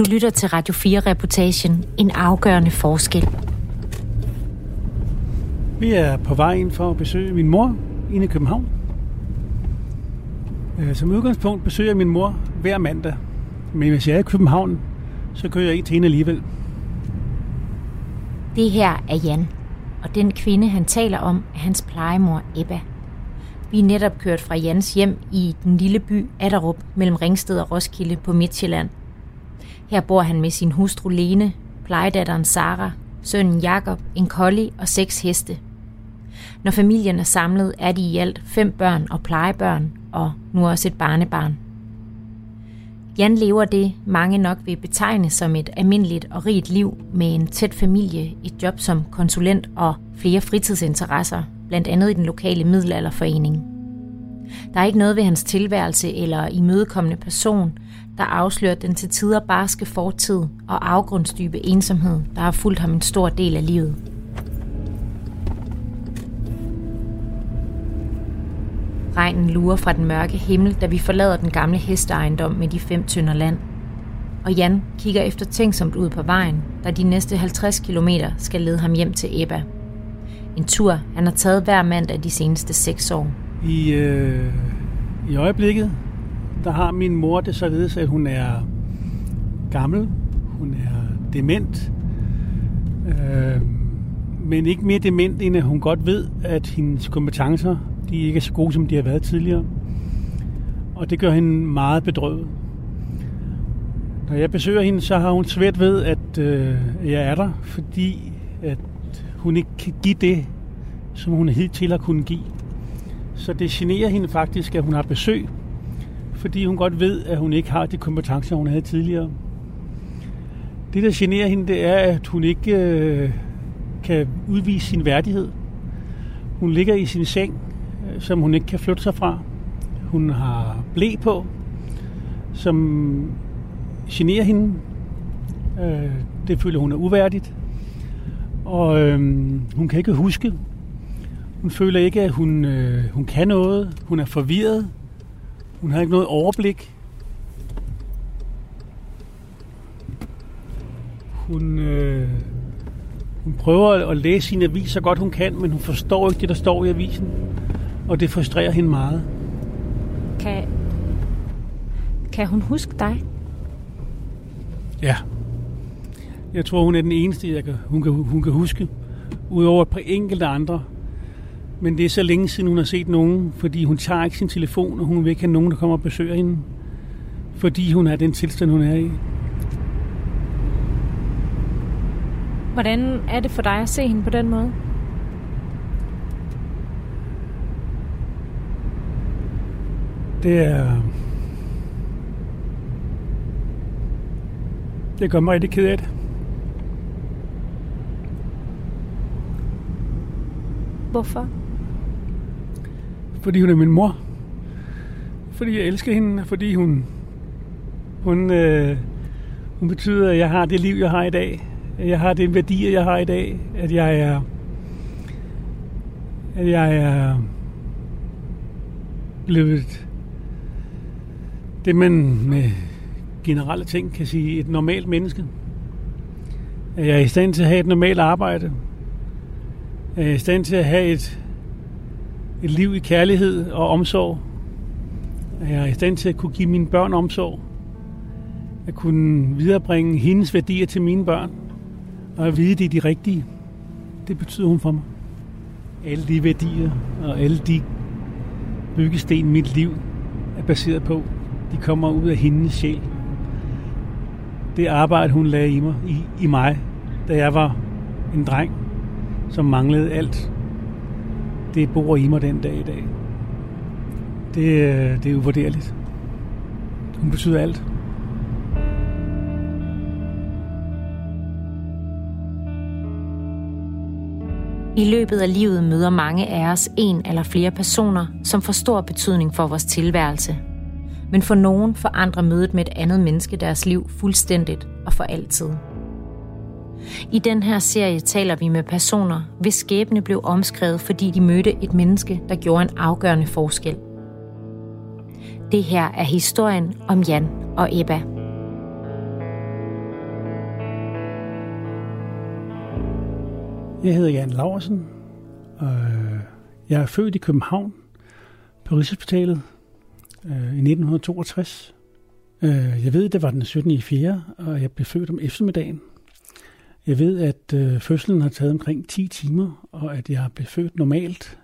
Du lytter til Radio 4-reportagen En afgørende forskel. Vi er på vej ind for at besøge min mor inde i København. Øh, som udgangspunkt besøger jeg min mor hver mandag. Men hvis jeg er i København, så kører jeg ind til hende alligevel. Det her er Jan, og den kvinde, han taler om, er hans plejemor Ebba. Vi er netop kørt fra Jans hjem i den lille by Adderup mellem Ringsted og Roskilde på Midtjylland. Her bor han med sin hustru Lene, plejedatteren Sara, sønnen Jakob, en kolli og seks heste. Når familien er samlet, er de i alt fem børn og plejebørn, og nu også et barnebarn. Jan lever det, mange nok vil betegne som et almindeligt og rigt liv med en tæt familie, et job som konsulent og flere fritidsinteresser, blandt andet i den lokale middelalderforening. Der er ikke noget ved hans tilværelse eller imødekommende person, der afslører den til tider barske fortid og afgrundsdybe ensomhed, der har fulgt ham en stor del af livet. Regnen lurer fra den mørke himmel, da vi forlader den gamle hesteejendom med de fem tynder land. Og Jan kigger efter tænksomt ud på vejen, der de næste 50 km skal lede ham hjem til Ebba. En tur, han har taget hver mandag de seneste seks år. I, øh, I øjeblikket, der har min mor det således, at hun er gammel, hun er dement, øh, men ikke mere dement, end at hun godt ved, at hendes kompetencer de ikke er så gode, som de har været tidligere. Og det gør hende meget bedrøvet. Når jeg besøger hende, så har hun svært ved, at øh, jeg er der, fordi at hun ikke kan give det, som hun hidtil har kunnet give. Så det generer hende faktisk, at hun har besøg, fordi hun godt ved, at hun ikke har de kompetencer, hun havde tidligere. Det, der generer hende, det er, at hun ikke øh, kan udvise sin værdighed. Hun ligger i sin seng, øh, som hun ikke kan flytte sig fra. Hun har blæ på, som generer hende. Øh, det føler hun er uværdigt. Og øh, hun kan ikke huske. Hun føler ikke, at hun, øh, hun kan noget. Hun er forvirret. Hun har ikke noget overblik. Hun, øh, hun prøver at læse sin avis så godt hun kan, men hun forstår ikke det, der står i avisen. Og det frustrerer hende meget. Kan, kan hun huske dig? Ja. Jeg tror, hun er den eneste, jeg kan, hun, kan, hun kan huske. Udover et par enkelte andre. Men det er så længe siden, hun har set nogen, fordi hun tager ikke sin telefon, og hun vil ikke have nogen, der kommer og besøger hende. Fordi hun er den tilstand, hun er i. Hvordan er det for dig at se hende på den måde? Det er... Det gør mig rigtig ked af det. Hvorfor? Fordi hun er min mor. Fordi jeg elsker hende, fordi hun, hun, øh, hun betyder, at jeg har det liv, jeg har i dag. At jeg har den værdi, jeg har i dag. At jeg er, at jeg er blevet det, man med generelle ting kan sige et normalt menneske. At jeg er i stand til at have et normalt arbejde. At jeg er i stand til at have et, et liv i kærlighed og omsorg. At jeg er i stand til at kunne give mine børn omsorg. At kunne viderebringe hendes værdier til mine børn. Og at vide, det er de rigtige. Det betyder hun for mig. Alle de værdier og alle de byggesten, mit liv er baseret på, de kommer ud af hendes sjæl. Det arbejde, hun lagde i mig, i, i mig, da jeg var en dreng, som manglede alt, det bor i mig den dag i dag. Det, øh, det er uvurderligt. Hun betyder alt. I løbet af livet møder mange af os en eller flere personer, som får stor betydning for vores tilværelse. Men for nogen forandrer mødet med et andet menneske deres liv fuldstændigt og for altid. I den her serie taler vi med personer, hvis skæbne blev omskrevet, fordi de mødte et menneske, der gjorde en afgørende forskel. Det her er historien om Jan og Ebba. Jeg hedder Jan Laversen, og øh, jeg er født i København på Rigshospitalet øh, i 1962. Øh, jeg ved, det var den 17. i 4., og jeg blev født om eftermiddagen, jeg ved, at øh, fødslen har taget omkring 10 timer, og at jeg blev født normalt.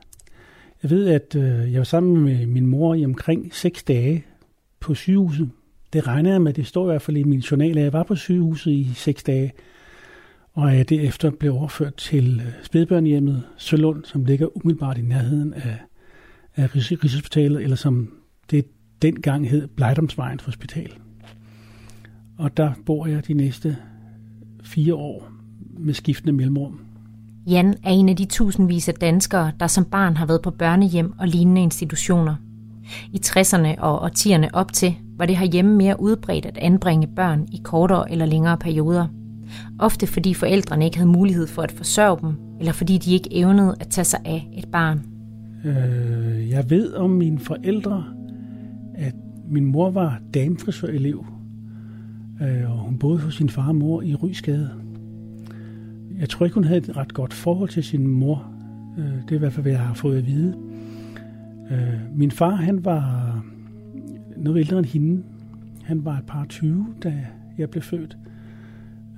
Jeg ved, at øh, jeg var sammen med min mor i omkring 6 dage på sygehuset. Det regner jeg med, det står i hvert fald i min journal, at jeg var på sygehuset i 6 dage og jeg derefter blev overført til øh, spædbørnehjemmet Sølund, som ligger umiddelbart i nærheden af, af Rigshospitalet, eller som det dengang hed Blejdomsvejens Hospital. Og der bor jeg de næste fire år med skiftende mellemrum. Jan er en af de tusindvis af danskere, der som barn har været på børnehjem og lignende institutioner. I 60'erne og årtierne op til var det herhjemme mere udbredt at anbringe børn i kortere eller længere perioder – Ofte fordi forældrene ikke havde mulighed for at forsørge dem, eller fordi de ikke evnede at tage sig af et barn. Øh, jeg ved om mine forældre, at min mor var damefrisørelev, øh, og hun boede hos sin far og mor i Rysgade. Jeg tror ikke, hun havde et ret godt forhold til sin mor. Øh, det er i hvert fald, hvad jeg har fået at vide. Øh, min far, han var noget ældre end hende. Han var et par 20, da jeg blev født.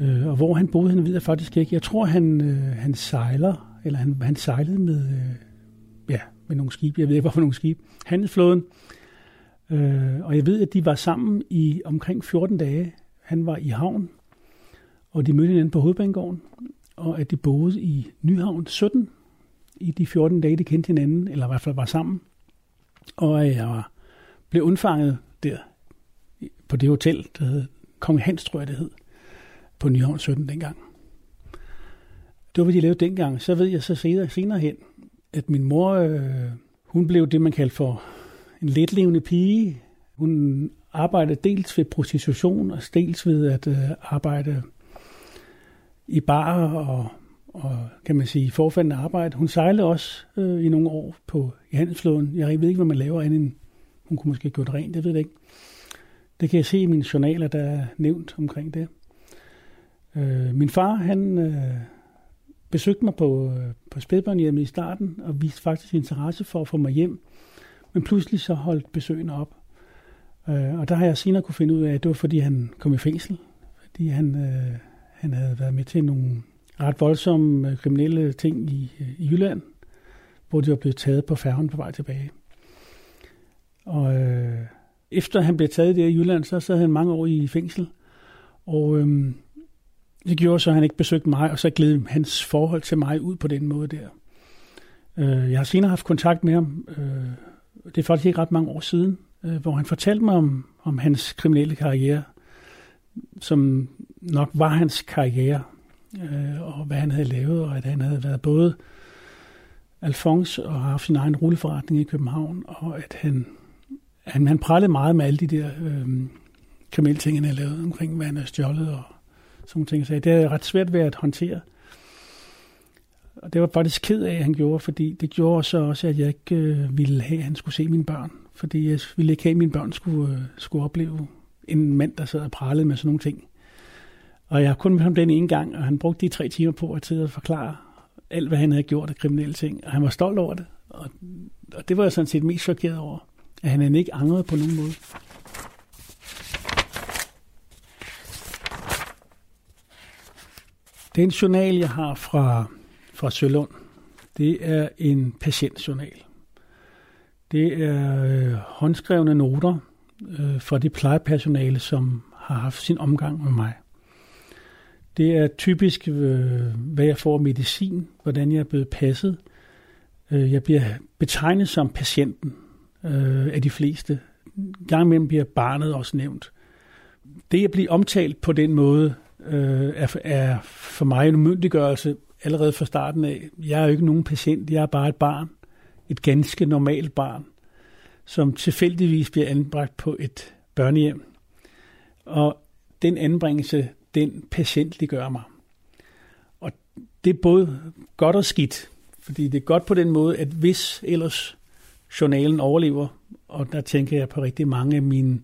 Øh, og hvor han boede, han ved jeg faktisk ikke. Jeg tror, han, han sejler, eller han, han sejlede med, ja, med nogle skibe. Jeg ved ikke, hvorfor nogle skibe. Handelsflåden. Og jeg ved, at de var sammen i omkring 14 dage. Han var i havn, og de mødte hinanden på hovedbanegården, og at de boede i Nyhavn 17 i de 14 dage, de kendte hinanden, eller i hvert fald var sammen. Og øh, jeg var, blev undfanget der på det hotel, der hed Kong Hans, tror jeg det hed på Nyhavn 17 dengang. Det var, hvad de lavede dengang. Så ved jeg så senere, senere hen, at min mor, øh, hun blev det, man kaldte for en letlevende pige. Hun arbejdede dels ved prostitution, og dels ved at øh, arbejde i bar og, og kan man sige, forfaldende arbejde. Hun sejlede også øh, i nogle år på i handelsflåden. Jeg ved ikke, hvad man laver andet end, hun kunne måske gøre det rent, det ved jeg ikke. Det kan jeg se i mine journaler, der er nævnt omkring det. Øh, min far, han øh, besøgte mig på, øh, på spædbørnhjemmet i starten, og viste faktisk interesse for at få mig hjem. Men pludselig så holdt besøgene op. Øh, og der har jeg senere kunne finde ud af, at det var fordi han kom i fængsel. Fordi han, øh, han havde været med til nogle ret voldsomme øh, kriminelle ting i, øh, i Jylland, hvor de var blevet taget på færgen på vej tilbage. Og øh, efter han blev taget der i Jylland, så sad han mange år i fængsel. Og øh, det gjorde så, at han ikke besøgte mig, og så gled hans forhold til mig ud på den måde der. Øh, jeg har senere haft kontakt med ham, øh, det er faktisk ikke ret mange år siden, øh, hvor han fortalte mig om, om hans kriminelle karriere, som nok var hans karriere, øh, og hvad han havde lavet, og at han havde været både Alfons og haft sin egen rulleforretning i København, og at han, han, han prallede meget med alle de der øh, kriminelle ting, han havde lavet omkring, hvad han havde stjålet og sådan ting. Så det er ret svært ved at håndtere. Og det var faktisk ked af, at han gjorde, fordi det gjorde så også, at jeg ikke øh, ville have, at han skulle se mine børn. Fordi jeg ville ikke have, at mine børn skulle, øh, skulle opleve en mand, der sad og pralede med sådan nogle ting. Og jeg har kun med ham den ene gang, og han brugte de tre timer på at sidde og forklare alt, hvad han havde gjort af kriminelle ting. Og han var stolt over det. Og, og det var jeg sådan set mest chokeret over, at han ikke angrede på nogen måde. Den journal, jeg har fra, fra Sølund, det er en patientjournal. Det er øh, håndskrevne noter øh, fra det plejepersonale, som har haft sin omgang med mig. Det er typisk, øh, hvad jeg får medicin, hvordan jeg er blevet passet. Øh, jeg bliver betegnet som patienten øh, af de fleste. Gang imellem bliver barnet også nævnt. Det at blive omtalt på den måde, øh, er, er for mig en umyndiggørelse allerede fra starten af. Jeg er jo ikke nogen patient, jeg er bare et barn. Et ganske normalt barn, som tilfældigvis bliver anbragt på et børnehjem. Og den anbringelse, den patientliggør mig. Og det er både godt og skidt, fordi det er godt på den måde, at hvis ellers journalen overlever, og der tænker jeg på rigtig mange af mine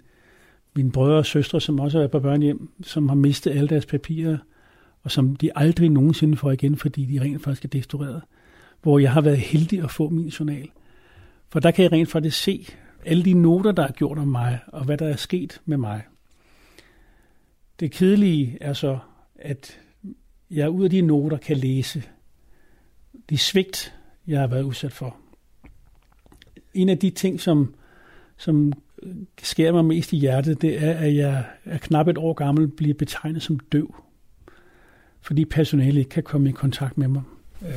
mine brødre og søstre, som også er på børnehjem, som har mistet alle deres papirer, og som de aldrig nogensinde får igen, fordi de rent faktisk er destrueret. Hvor jeg har været heldig at få min journal. For der kan jeg rent faktisk se alle de noter, der er gjort om mig, og hvad der er sket med mig. Det kedelige er så, at jeg ud af de noter kan læse de svigt, jeg har været udsat for. En af de ting, som, som skærer mig mest i hjertet, det er, at jeg er knap et år gammel, bliver betegnet som døv. Fordi personalet ikke kan komme i kontakt med mig. Øh,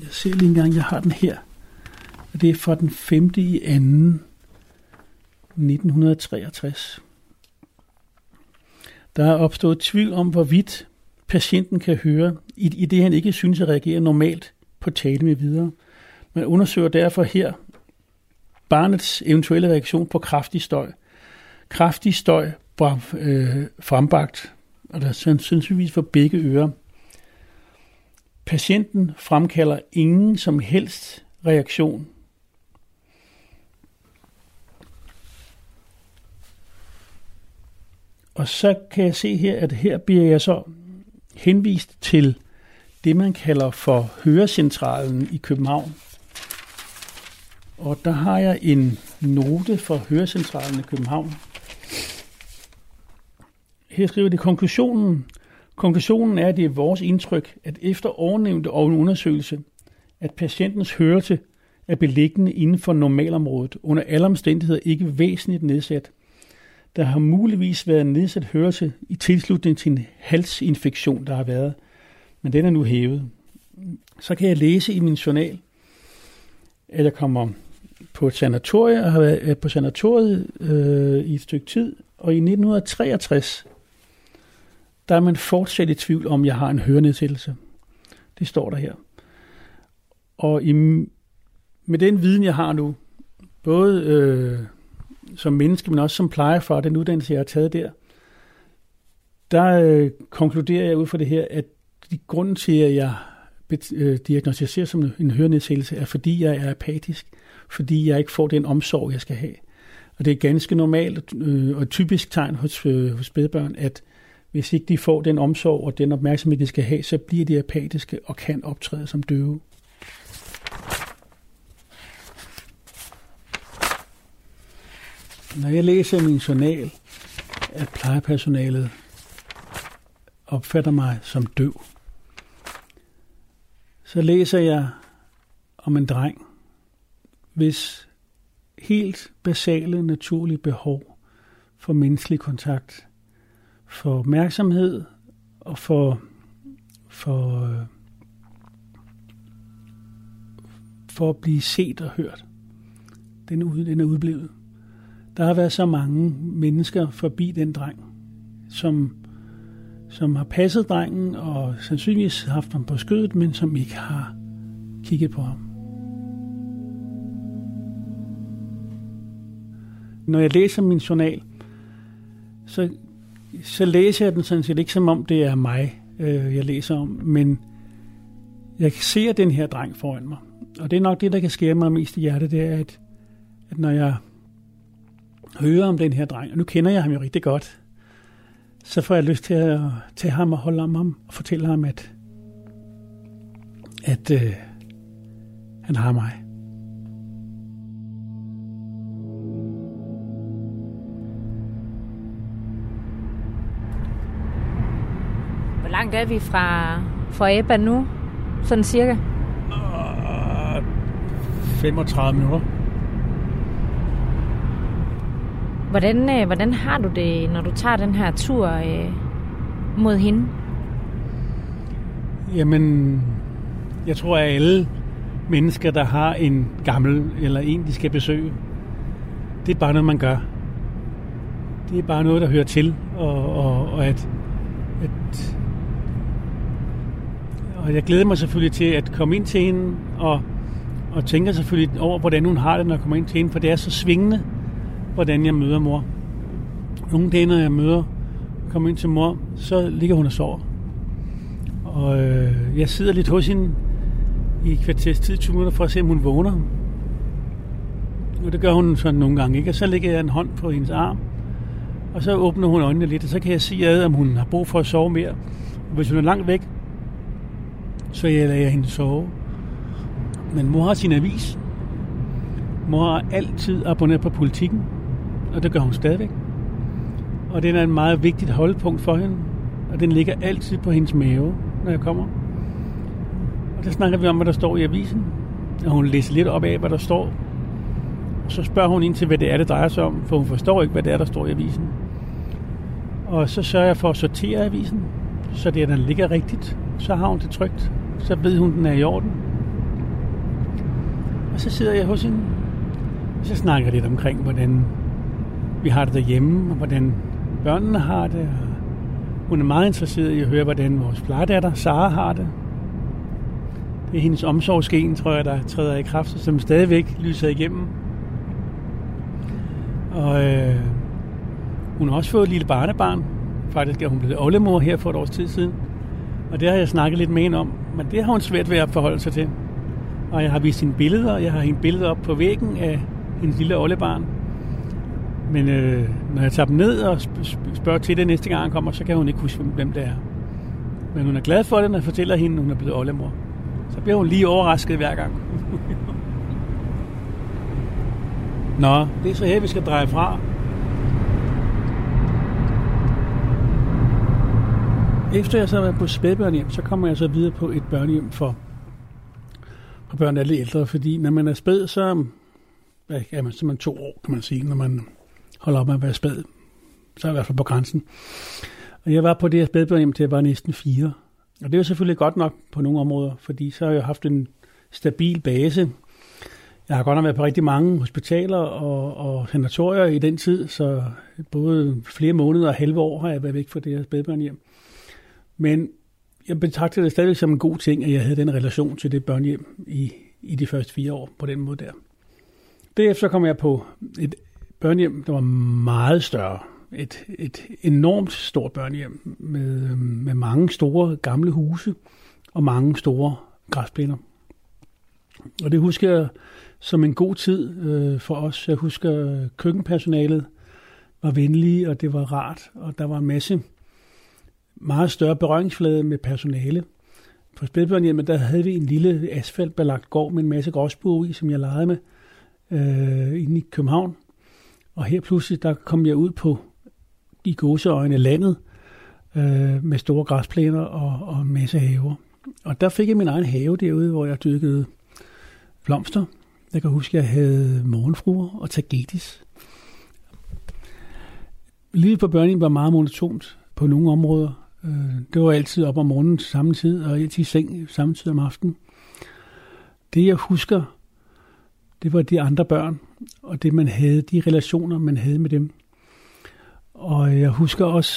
jeg ser lige engang, jeg har den her. Og det er fra den 5. i 2. 1963. Der er opstået tvivl om, hvorvidt patienten kan høre, i, i det han ikke synes at reagere normalt på tale med videre. Man undersøger derfor her barnets eventuelle reaktion på kraftig støj. Kraftig støj øh, frembagt, og der er sandsynligvis for begge ører. Patienten fremkalder ingen som helst reaktion. Og så kan jeg se her, at her bliver jeg så henvist til det, man kalder for Hørecentralen i København. Og der har jeg en note for Hørecentralen i København. Her skriver det konklusionen. Konklusionen er, at det er vores indtryk, at efter ovennævnte og en undersøgelse, at patientens hørelse er beliggende inden for normalområdet, under alle omstændigheder ikke væsentligt nedsat. Der har muligvis været nedsat hørelse i tilslutning til en halsinfektion, der har været, men den er nu hævet. Så kan jeg læse i min journal, at jeg kommer på et sanatorium og har været øh, på sanatoriet øh, i et stykke tid, og i 1963, der er man fortsat i tvivl om, jeg har en hørenedsættelse. Det står der her. Og i, med den viden, jeg har nu, både øh, som menneske, men også som plejefar, den uddannelse, jeg har taget der, der øh, konkluderer jeg ud fra det her, at de grunden til, at jeg øh, diagnostiserer som en hørenedsættelse, er fordi jeg er apatisk, fordi jeg ikke får den omsorg, jeg skal have. Og det er ganske normalt øh, og et typisk tegn hos, øh, hos spædbørn, at hvis ikke de får den omsorg og den opmærksomhed, de skal have, så bliver de apatiske og kan optræde som døve. Når jeg læser min journal, at plejepersonalet opfatter mig som døv, så læser jeg om en dreng, hvis helt basale naturlige behov for menneskelig kontakt, for opmærksomhed og for, for, for at blive set og hørt, den, ud, den er udblevet. Der har været så mange mennesker forbi den dreng, som, som har passet drengen og sandsynligvis haft ham på skødet, men som ikke har kigget på ham. Når jeg læser min journal, så, så læser jeg den sådan set ikke som om det er mig, øh, jeg læser om, men jeg ser den her dreng foran mig. Og det er nok det, der kan skære mig mest i hjertet, det er, at, at når jeg hører om den her dreng, og nu kender jeg ham jo rigtig godt, så får jeg lyst til at tage ham og holde om ham og fortælle ham, at, at øh, han har mig. Hvor langt er vi fra, fra Ebba nu? Sådan cirka? 35 minutter. Hvordan, øh, hvordan har du det, når du tager den her tur øh, mod hende? Jamen, jeg tror, at alle mennesker, der har en gammel eller en, de skal besøge, det er bare noget, man gør. Det er bare noget, der hører til, og, og, og at, at og jeg glæder mig selvfølgelig til at komme ind til hende, og, og tænker selvfølgelig over, hvordan hun har det, når jeg kommer ind til hende, for det er så svingende, hvordan jeg møder mor. Nogle dage, når jeg møder, kommer ind til mor, så ligger hun og sover. Og øh, jeg sidder lidt hos hende i kvarters tid, 20 minutter, for at se, om hun vågner. Og det gør hun sådan nogle gange, ikke? Og så lægger jeg en hånd på hendes arm, og så åbner hun øjnene lidt, og så kan jeg sige, ad, om hun har brug for at sove mere. Og hvis hun er langt væk, så jeg lader jeg hende sove. Men mor har sin avis. Mor har altid abonneret på politikken, og det gør hun stadigvæk. Og den er en meget vigtigt holdpunkt for hende, og den ligger altid på hendes mave, når jeg kommer. Og der snakker vi om, hvad der står i avisen, og hun læser lidt op af, hvad der står. Og så spørger hun ind til, hvad det er, det drejer sig om, for hun forstår ikke, hvad det er, der står i avisen. Og så sørger jeg for at sortere avisen, så det er, den ligger rigtigt. Så har hun det trygt. Så ved hun, den er i orden. Og så sidder jeg hos hende. Og så snakker jeg lidt omkring, hvordan vi har det derhjemme, og hvordan børnene har det. Hun er meget interesseret i at høre, hvordan vores plejedatter, Sara, har det. Det er hendes omsorgsgen, tror jeg, der træder i kraft, som stadigvæk lyser igennem. Og øh, hun har også fået et lille barnebarn. Faktisk er hun blevet oldemor her for et års tid siden. Og det har jeg snakket lidt med hende om. Men det har hun svært ved at forholde sig til. Og jeg har vist hende billeder, og jeg har hende billeder op på væggen af hendes lille oldebarn. Men øh, når jeg tager dem ned og spørger til det næste gang han kommer, så kan hun ikke huske, hvem det er. Men hun er glad for det, når jeg fortæller hende, at hun er blevet oldemor. Så bliver hun lige overrasket hver gang. Nå, det er så her, vi skal dreje fra. Efter jeg så har været på spædbørnehjem, så kommer jeg så videre på et børnehjem for, for børn, der er lidt ældre. Fordi når man er spæd, så hvad er man simpelthen to år, kan man sige, når man holde op med at være spæd. Så er jeg i hvert fald på grænsen. Og jeg var på det her spædbørnhjem til jeg var næsten fire. Og det var selvfølgelig godt nok på nogle områder, fordi så har jeg haft en stabil base. Jeg har godt nok været på rigtig mange hospitaler og, og sanatorier i den tid, så både flere måneder og halve år har jeg været væk fra det her spædbørnhjem. Men jeg betragter det stadig som en god ting, at jeg havde den relation til det børnehjem i, i de første fire år på den måde der. Derefter kom jeg på et børnehjem, der var meget større. Et, et enormt stort børnehjem med, øh, med mange store gamle huse og mange store græsplæner. Og det husker jeg som en god tid øh, for os. Jeg husker øh, køkkenpersonalet var venlige, og det var rart, og der var en masse meget større berøringsflade med personale. På spædbørnhjemmet, der havde vi en lille asfaltbelagt gård med en masse gråsbue i, som jeg legede med øh, inde i København. Og her pludselig, der kom jeg ud på i gåseøjne landet øh, med store græsplæner og, og en masse haver. Og der fik jeg min egen have derude, hvor jeg dyrkede blomster. Jeg kan huske, at jeg havde morgenfruer og tagetis. Livet på børnehjem var meget monotont på nogle områder. Øh, det var altid op om morgenen samme tid, og altid i seng samme tid om aftenen. Det jeg husker, det var de andre børn, og det man havde, de relationer, man havde med dem. Og jeg husker også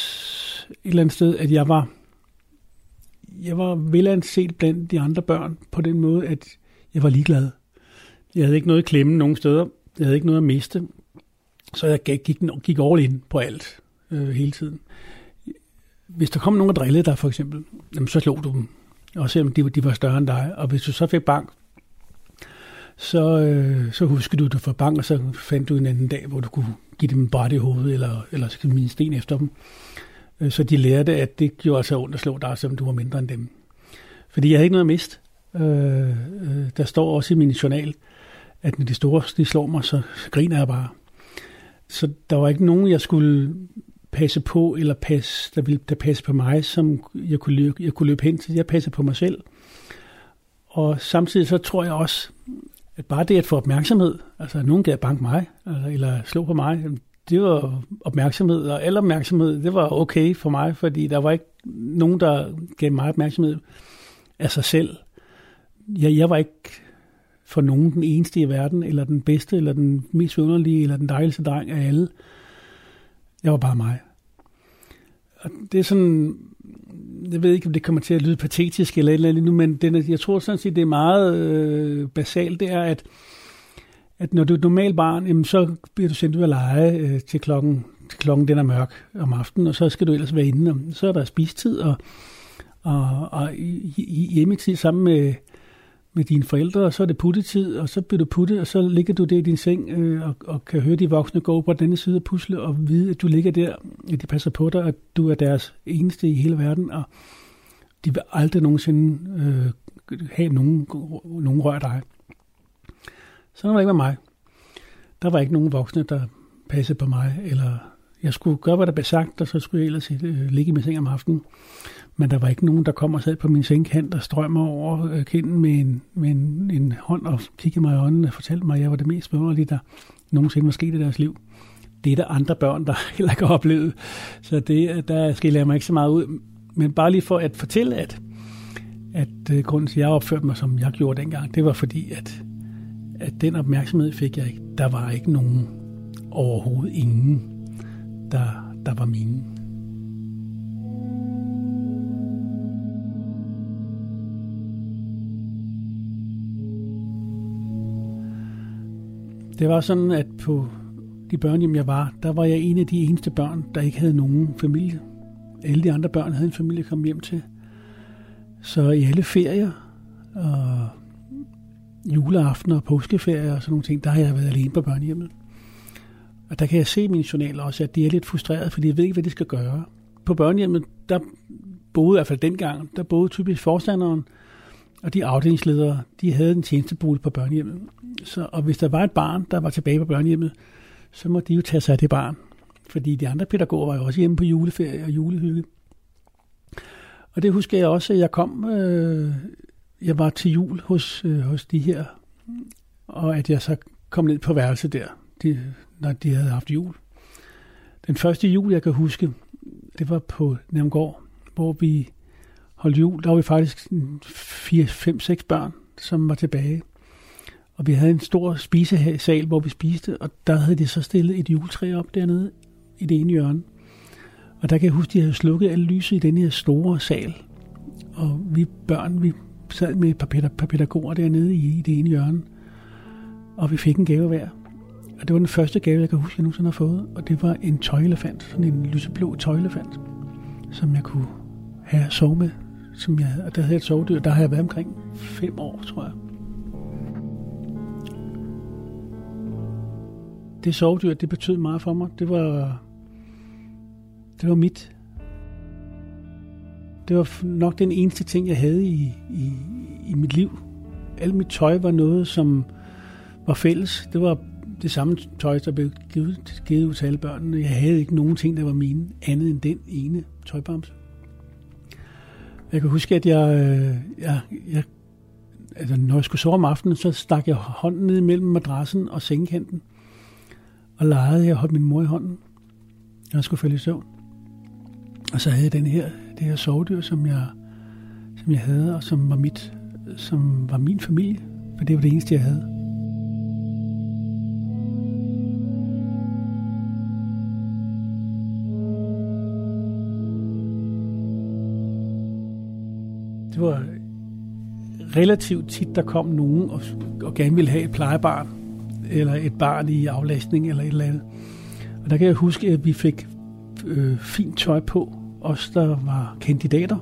et eller andet sted, at jeg var, jeg var velanset blandt de andre børn på den måde, at jeg var ligeglad. Jeg havde ikke noget at klemme nogen steder. Jeg havde ikke noget at miste. Så jeg gik, gik, all in på alt øh, hele tiden. Hvis der kom nogen og drillede dig for eksempel, jamen, så slog du dem. Og selvom de, de var større end dig. Og hvis du så fik bank, så, øh, så husker du, at du får bank, og så fandt du en anden dag, hvor du kunne give dem bare det i hovedet, eller, eller skal en sten efter dem. Øh, så de lærte, at det gjorde altså ondt at slå dig, selvom du var mindre end dem. Fordi jeg havde ikke noget at miste. Øh, øh der står også i min journal, at når de store de slår mig, så, så griner jeg bare. Så der var ikke nogen, jeg skulle passe på, eller passe, der ville der passe på mig, som jeg kunne, løbe, jeg kunne løbe hen til. Jeg passede på mig selv. Og samtidig så tror jeg også, at bare det at få opmærksomhed, altså at nogen gav bank mig, altså, eller slå på mig, det var opmærksomhed, og al opmærksomhed, det var okay for mig, fordi der var ikke nogen, der gav mig opmærksomhed af sig selv. Jeg, jeg var ikke for nogen den eneste i verden, eller den bedste, eller den mest underlige, eller den dejligste dreng af alle. Jeg var bare mig. Og det er sådan, jeg ved ikke, om det kommer til at lyde patetisk eller et eller andet nu, men den, jeg tror sådan set, det er meget øh, basalt, det er, at, at når du er et normalt barn, jamen, så bliver du sendt ud at lege øh, til klokken, til klokken den er mørk om aftenen, og så skal du ellers være inde, og så er der spistid, og, og, og i, hjemmetid sammen med, med dine forældre, og så er det puttetid, og så bliver du puttet, og så ligger du der i din seng øh, og, og kan høre de voksne gå på den side af pusle og vide, at du ligger der, at de passer på dig, at du er deres eneste i hele verden. Og, de vil aldrig nogensinde øh, have nogen, nogen rør dig. Sådan var det ikke med mig. Der var ikke nogen voksne, der passede på mig, eller jeg skulle gøre, hvad der blev sagt, og så skulle jeg ellers øh, ligge i min seng om aftenen. Men der var ikke nogen, der kom og sad på min sengkant og strømmer over øh, kinden med, en, med en, en hånd og kiggede mig i øjnene og fortalte mig, at jeg var det mest vidunderlige, der nogensinde var sket i deres liv. Det er der andre børn, der heller ikke har oplevet. Så det, der skiller jeg mig ikke så meget ud. Men bare lige for at fortælle, at, at øh, grunden til, at jeg opførte mig, som jeg gjorde dengang, det var fordi, at, at den opmærksomhed fik jeg ikke. Der var ikke nogen, overhovedet ingen, der, der var mine. Det var sådan, at på de børnehjem, jeg var, der var jeg en af de eneste børn, der ikke havde nogen familie. Alle de andre børn havde en familie at komme hjem til. Så i alle ferier, og juleaften og påskeferier og sådan nogle ting, der har jeg været alene på børnehjemmet. Og der kan jeg se i mine journaler også, at de er lidt frustreret, fordi jeg ved ikke, hvad de skal gøre. På børnehjemmet, der boede i hvert fald dengang, der boede typisk forstanderen, og de afdelingsledere, de havde en tjenestebolig på børnehjemmet. Så, og hvis der var et barn, der var tilbage på børnehjemmet, så må de jo tage sig af det barn. Fordi de andre pædagoger var jo også hjemme på juleferie og julehygge. Og det husker jeg også, at jeg kom, øh, jeg var til jul hos, øh, hos de her, og at jeg så kom ned på værelset der, de, når de havde haft jul. Den første jul, jeg kan huske, det var på Nævngård, hvor vi holdt jul. Der var vi faktisk 4, 5, 6 børn, som var tilbage. Og vi havde en stor spisesal, hvor vi spiste, og der havde de så stillet et juletræ op dernede i det ene hjørne. Og der kan jeg huske, de havde slukket alle lyset i den her store sal. Og vi børn, vi sad med et par pædagoger dernede i, i det ene hjørne. Og vi fik en gave hver. Og det var den første gave, jeg kan huske, jeg nogensinde har fået. Og det var en tøjelefant, sådan en lyseblå tøjelefant, som jeg kunne have sove med. Som jeg, og der havde jeg et sovedyr, der har jeg været omkring fem år, tror jeg. det sovedyr, det betød meget for mig. Det var, det var mit. Det var nok den eneste ting, jeg havde i, i, i mit liv. Alt mit tøj var noget, som var fælles. Det var det samme tøj, der blev givet, givet ud til alle børnene. Jeg havde ikke nogen ting, der var mine, andet end den ene tøjbamse. Jeg kan huske, at jeg, øh, jeg, jeg altså, når jeg skulle sove om aftenen, så stak jeg hånden ned mellem madrassen og sengekanten og legede. Jeg holdt min mor i hånden. Jeg skulle falde i søvn. Og så havde jeg den her, det her sovedyr, som jeg, som jeg havde, og som var, mit, som var min familie. For det var det eneste, jeg havde. Det var relativt tit, der kom nogen og, og gerne ville have et plejebarn eller et barn i aflastning eller et eller andet. Og der kan jeg huske, at vi fik øh, fint tøj på, os der var kandidater.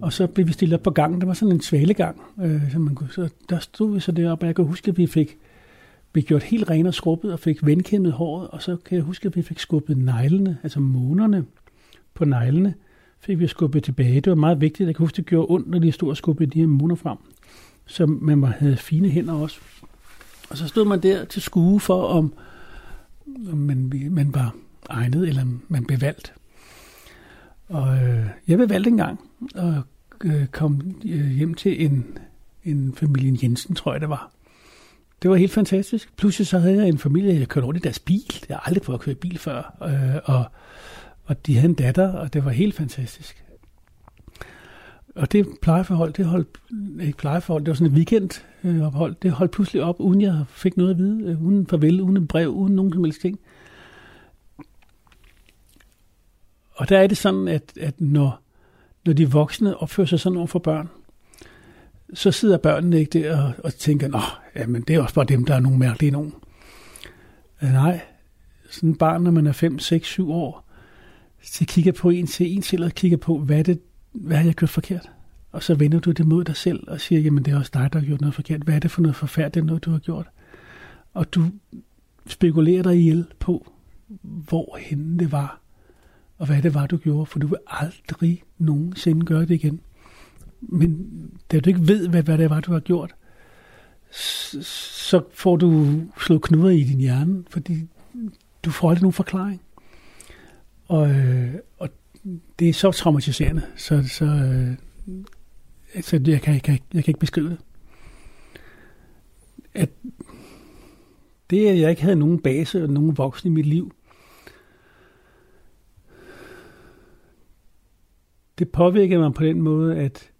Og så blev vi stillet op på gangen. Der var sådan en svalegang. Øh, så, man kunne, så der stod vi så deroppe, og jeg kan huske, at vi fik blev gjort helt ren og skrubbet og fik vandkæmmet håret, og så kan jeg huske, at vi fik skubbet neglene, altså månerne på neglene, fik vi skubbet tilbage. Det var meget vigtigt. Jeg kan huske, det gjorde ondt, når de stod og skubbede de her måner frem. Så man havde fine hænder også. Og så stod man der til skue for, om, om man, man var egnet, eller man blev valgt. Og øh, jeg blev valgt en gang, og øh, kom øh, hjem til en, en familien Jensen, tror jeg det var. Det var helt fantastisk. Pludselig så havde jeg en familie, jeg kørte rundt i deres bil. Jeg har aldrig prøvet at køre bil før. Øh, og, og de havde en datter, og det var helt fantastisk. Og det plejeforhold, det holdt, ikke plejeforhold, det var sådan et weekendophold, det holdt pludselig op, uden jeg fik noget at vide, øh, uden farvel, uden et brev, uden nogen som helst ting. Og der er det sådan, at, at når, når de voksne opfører sig sådan over for børn, så sidder børnene ikke der og, og tænker, nå, jamen det er også bare dem, der er nogle mærkelige nogen. Øh, nej, sådan et barn, når man er 5, 6, 7 år, så kigger på en til en selv og kigger på, hvad det hvad har jeg gjort forkert? Og så vender du det mod dig selv og siger, jamen det er også dig, der har gjort noget forkert. Hvad er det for noget forfærdeligt noget, du har gjort? Og du spekulerer dig ihjel på, hvor henne det var. og hvad det var, du gjorde, for du vil aldrig nogensinde gøre det igen. Men da du ikke ved, hvad, hvad det var, du har gjort, så får du slået knuder i din hjerne, fordi du får aldrig nogen forklaring. Og, øh, og det er så traumatiserende, så, så, øh, så jeg, kan, jeg, kan, jeg kan ikke beskrive det. At det, at jeg ikke havde nogen base og nogen voksne i mit liv, det påvirkede mig på den måde, at,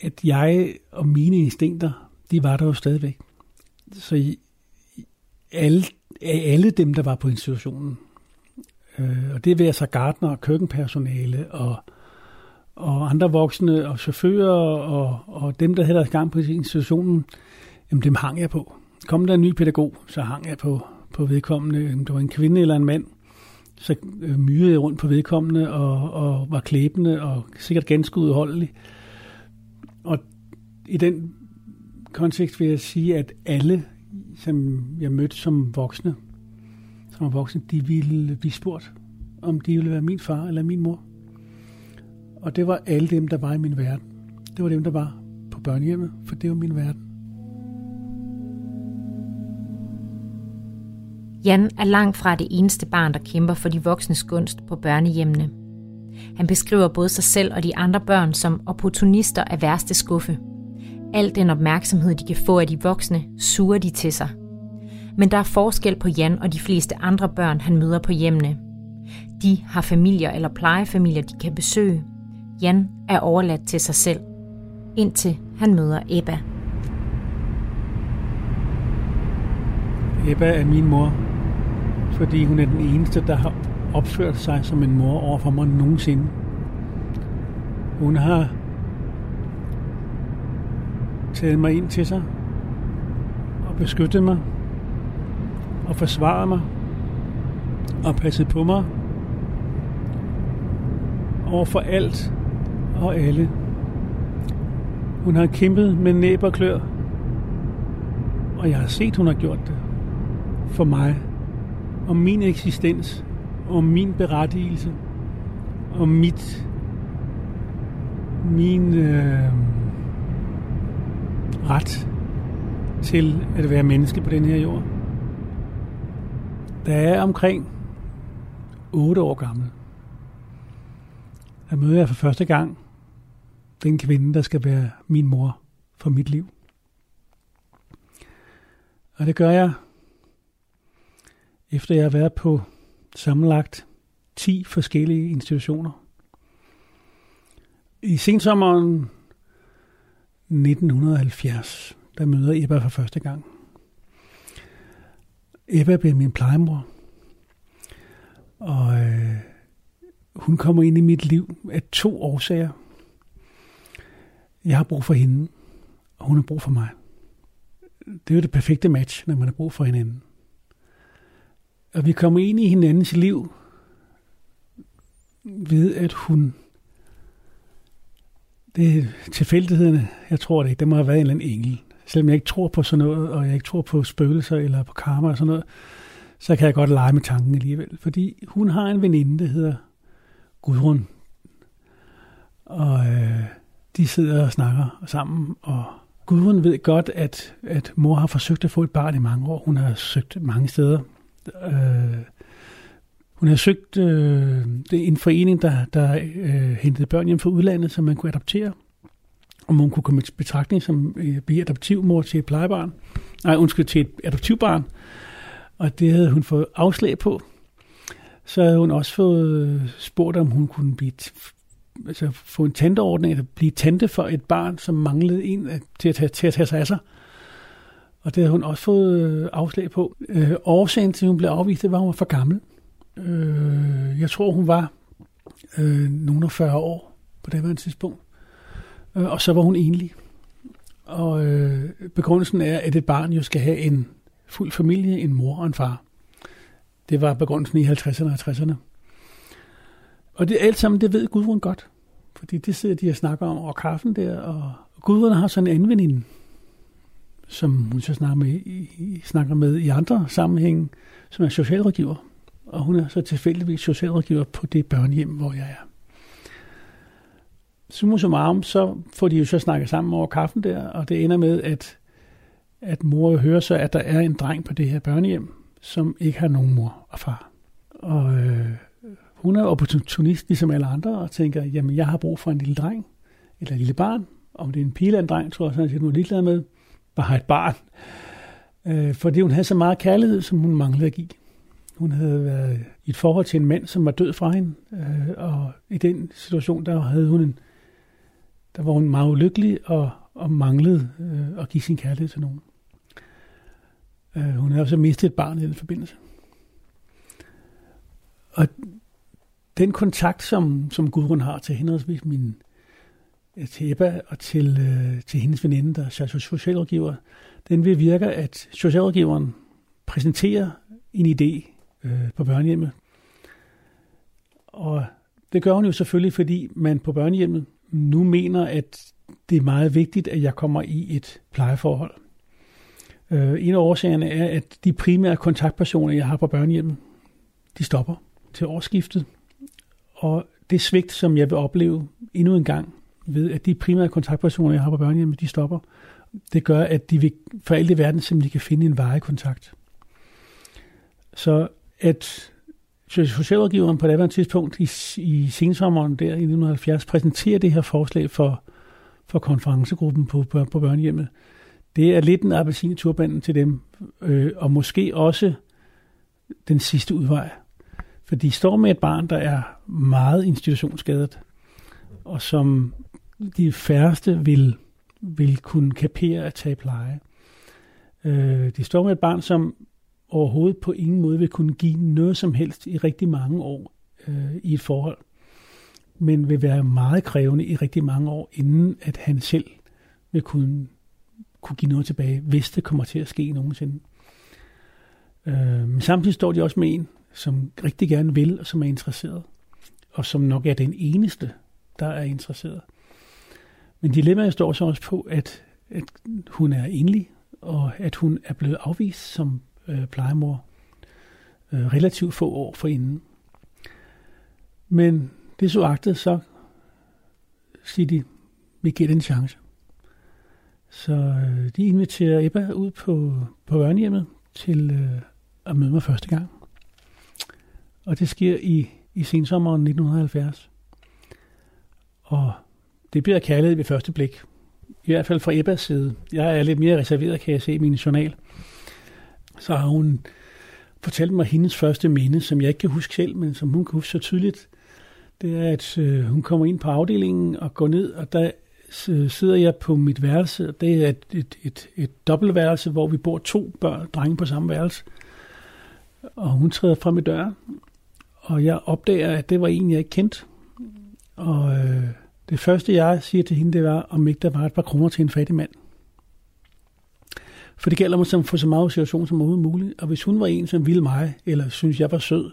at jeg og mine instinkter, de var der jo stadigvæk. Så alle, alle dem, der var på institutionen, øh, og det vil så gardner, køkkenpersonale og, og andre voksne og chauffører og, og dem, der havde gang på institutionen, jamen dem hang jeg på. Kom der en ny pædagog, så hang jeg på, på vedkommende. Om det var en kvinde eller en mand, så øh, myrede jeg rundt på vedkommende og, og var klæbende og sikkert ganske udholdelig. Og i den kontekst vil jeg sige, at alle, som jeg mødte som voksne, som var voksne, de ville blive spurgt, om de ville være min far eller min mor. Og det var alle dem, der var i min verden. Det var dem, der var på børnehjemmet, for det var min verden. Jan er langt fra det eneste barn, der kæmper for de voksnes gunst på børnehjemmene. Han beskriver både sig selv og de andre børn som opportunister af værste skuffe. Al den opmærksomhed, de kan få af de voksne, suger de til sig. Men der er forskel på Jan og de fleste andre børn, han møder på hjemmene. De har familier eller plejefamilier, de kan besøge. Jan er overladt til sig selv, indtil han møder Ebba. Ebba er min mor, fordi hun er den eneste, der har opført sig som en mor over for mig nogensinde. Hun har taget mig ind til sig og beskyttet mig og forsvarede mig og passede på mig over for alt og alle. Hun har kæmpet med næb og klør, og jeg har set, hun har gjort det for mig om min eksistens, om min berettigelse, om mit, min øh, ret til at være menneske på den her jord. Da jeg er omkring 8 år gammel, der møder jeg for første gang den kvinde, der skal være min mor for mit liv. Og det gør jeg efter jeg har været på sammenlagt 10 forskellige institutioner. I sensommeren 1970, der møder Ebba for første gang. Ebba blev min plejemor, og øh, hun kommer ind i mit liv af to årsager. Jeg har brug for hende, og hun har brug for mig. Det er jo det perfekte match, når man har brug for hinanden. Og vi kommer ind i hinandens liv ved, at hun... Det er tilfældighederne, jeg tror det ikke. Det må have været en eller anden engel. Selvom jeg ikke tror på sådan noget, og jeg ikke tror på spøgelser eller på karma og sådan noget, så kan jeg godt lege med tanken alligevel. Fordi hun har en veninde, der hedder Gudrun. Og øh, de sidder og snakker sammen, og Gudrun ved godt, at, at mor har forsøgt at få et barn i mange år. Hun har søgt mange steder. Øh, hun har søgt øh, det er en forening, der, der øh, hentede børn hjem fra udlandet, som man kunne adoptere. Om hun kunne komme i betragtning som øh, blive adoptivmor til et plejebarn. Nej, undskyld, til et adoptivbarn. Og det havde hun fået afslag på. Så havde hun også fået øh, spurgt, om hun kunne blive altså få en tanteordning, eller blive tante for et barn, som manglede en øh, til at tage, til at tage sig af sig. Og det havde hun også fået øh, afslag på. Øh, årsagen til, at hun blev afvist, det var, at hun var for gammel. Øh, jeg tror, hun var øh, nogle 40 år på det her tidspunkt. Øh, og så var hun enlig. Og øh, begrundelsen er, at et barn jo skal have en fuld familie, en mor og en far. Det var begrundelsen i 50'erne og 60'erne. Og det alt sammen, det ved Gudrun godt. Fordi det sidder de og snakker om over kaffen der, og Gudrun har sådan en anden veninde, som hun så snakker med, i, snakker med i andre sammenhænge, som er socialrådgiver. og hun er så tilfældigvis socialrådgiver på det børnehjem, hvor jeg er. Summa summarum, så får de jo så snakket sammen over kaffen der, og det ender med, at, at mor hører så, at der er en dreng på det her børnehjem, som ikke har nogen mor og far. Og øh, hun er opportunist ligesom alle andre, og tænker, jamen jeg har brug for en lille dreng, eller et lille barn. Om det er en pige eller en dreng, tror jeg, sådan, at hun er ligeglad med. Bare et barn. Øh, fordi hun havde så meget kærlighed, som hun manglede at give. Hun havde været i et forhold til en mand, som var død fra hende, øh, og i den situation, der havde hun en, der var hun meget ulykkelig og, og manglede øh, at give sin kærlighed til nogen. Øh, hun havde også mistet et barn i den forbindelse. Og den kontakt, som, som Gudrun har til henholdsvis min øh, til Ebba og til, øh, til hendes veninde, der er socialrådgiver, den vil virke, at socialrådgiveren præsenterer en idé øh, på børnehjemmet. Og det gør hun jo selvfølgelig, fordi man på børnehjemmet nu mener, at det er meget vigtigt, at jeg kommer i et plejeforhold. Øh, en af årsagerne er, at de primære kontaktpersoner, jeg har på børnehjemmet, de stopper til årsskiftet. Og det svigt, som jeg vil opleve endnu en gang, ved at de primære kontaktpersoner, jeg har på børnehjemmet, de stopper, det gør, at de vil for alt i verden simpelthen kan finde en varekontakt. Så at socialrådgiveren på daværende tidspunkt i, i sensommeren der i 1970 præsenterer det her forslag for, for konferencegruppen på, på, på børnehjemmet, det er lidt en appelsinturbanden til dem, øh, og måske også den sidste udvej. For de står med et barn, der er meget institutionsskadet, og som de færreste vil, vil kunne kapere at tage pleje. Øh, de står med et barn, som overhovedet på ingen måde vil kunne give noget som helst i rigtig mange år øh, i et forhold, men vil være meget krævende i rigtig mange år, inden at han selv vil kunne, kunne give noget tilbage, hvis det kommer til at ske nogensinde. Øh, men samtidig står de også med en, som rigtig gerne vil, og som er interesseret, og som nok er den eneste, der er interesseret. Men dilemmaet står så også på, at, at hun er enlig, og at hun er blevet afvist som øh, plejemor øh, relativt få år forinden. Men det så agtet, så siger de, vi giver det en chance. Så øh, de inviterer Ebba ud på, på børnehjemmet til øh, at møde mig første gang. Og det sker i, i sensommeren 1970. Og det bliver kaldet ved første blik. I hvert fald fra Ebbas side. Jeg er lidt mere reserveret, kan jeg se i min journal. Så har hun fortalt mig hendes første minde, som jeg ikke kan huske selv, men som hun kan huske så tydeligt. Det er, at øh, hun kommer ind på afdelingen og går ned, og der sidder jeg på mit værelse, og det er et, et, et, et dobbeltværelse, hvor vi bor to børn, drenge på samme værelse. Og hun træder frem i døren, og jeg opdager, at det var en, jeg ikke kendte. Og øh, det første, jeg siger til hende, det var, om ikke der var et par kroner til en fattig mand. For det gælder mig som få så meget situation som overhovedet muligt. Og hvis hun var en, som ville mig, eller synes jeg var sød,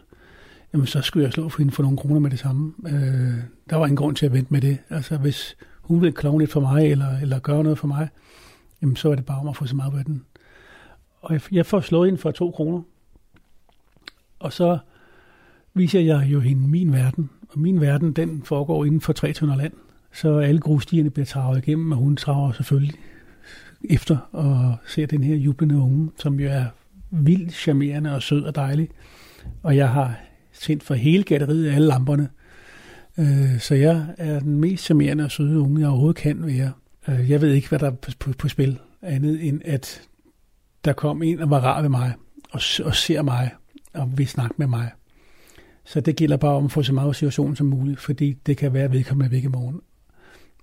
jamen så skulle jeg slå for hende for nogle kroner med det samme. Øh, der var ingen grund til at vente med det. Altså hvis hun ville klovne lidt for mig, eller, eller gøre noget for mig, jamen så er det bare om at få så meget ved den. Og jeg, jeg får slået hende for to kroner. Og så viser jeg jo hende min verden. Og min verden, den foregår inden for 300 land. Så alle grusstierne bliver travet igennem, og hun traver selvfølgelig efter og ser den her jublende unge, som jo er vildt charmerende og sød og dejlig. Og jeg har tændt for hele galleriet af alle lamperne. Øh, så jeg er den mest charmerende og søde unge, jeg overhovedet kan være. Øh, jeg ved ikke, hvad der er på, på, på spil, andet end at der kom en og var rar ved mig, og, og ser mig, og vil snakke med mig. Så det gælder bare om at få så meget situation som muligt, fordi det kan være, at vedkommende er væk i morgen.